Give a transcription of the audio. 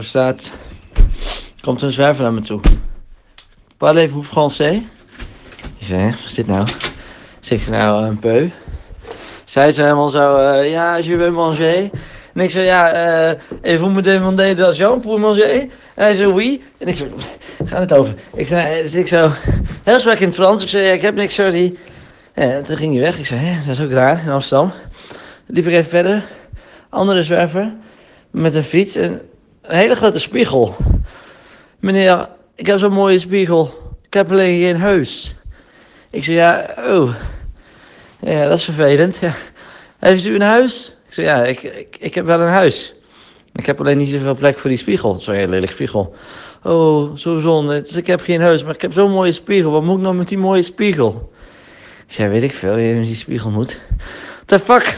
staat, komt een zwerver naar me toe. Parlez-vous français? Ik zei, wat is dit nou? Zeg ik nou, een peu? Zij zei helemaal zo, eh, ja, je veux manger? En ik zei, ja, eh et vous me demandez d'argent pour manger? En hij zei, oui. En ik zei, gaat het over? Ik zei, eh, dus ik zo, heel zwak in het Frans. Ik zei, ik heb niks, sorry. En toen ging hij weg. Ik zei, hè, dat is ook raar, in Amsterdam. Liep ik even verder. Andere zwerver, met een fiets en een hele grote spiegel. Meneer, ik heb zo'n mooie spiegel. Ik heb alleen geen huis. Ik zei, ja, oh. Ja, dat is vervelend. Heeft u een huis? Ik zei, ja, ik, ik, ik heb wel een huis. Ik heb alleen niet zoveel plek voor die spiegel. Zo'n hele lelijk spiegel. Oh, zo zonde. Dus ik heb geen huis, maar ik heb zo'n mooie spiegel. Wat moet ik nou met die mooie spiegel? Ik zei, weet ik veel, je met die spiegel moet. What the fuck?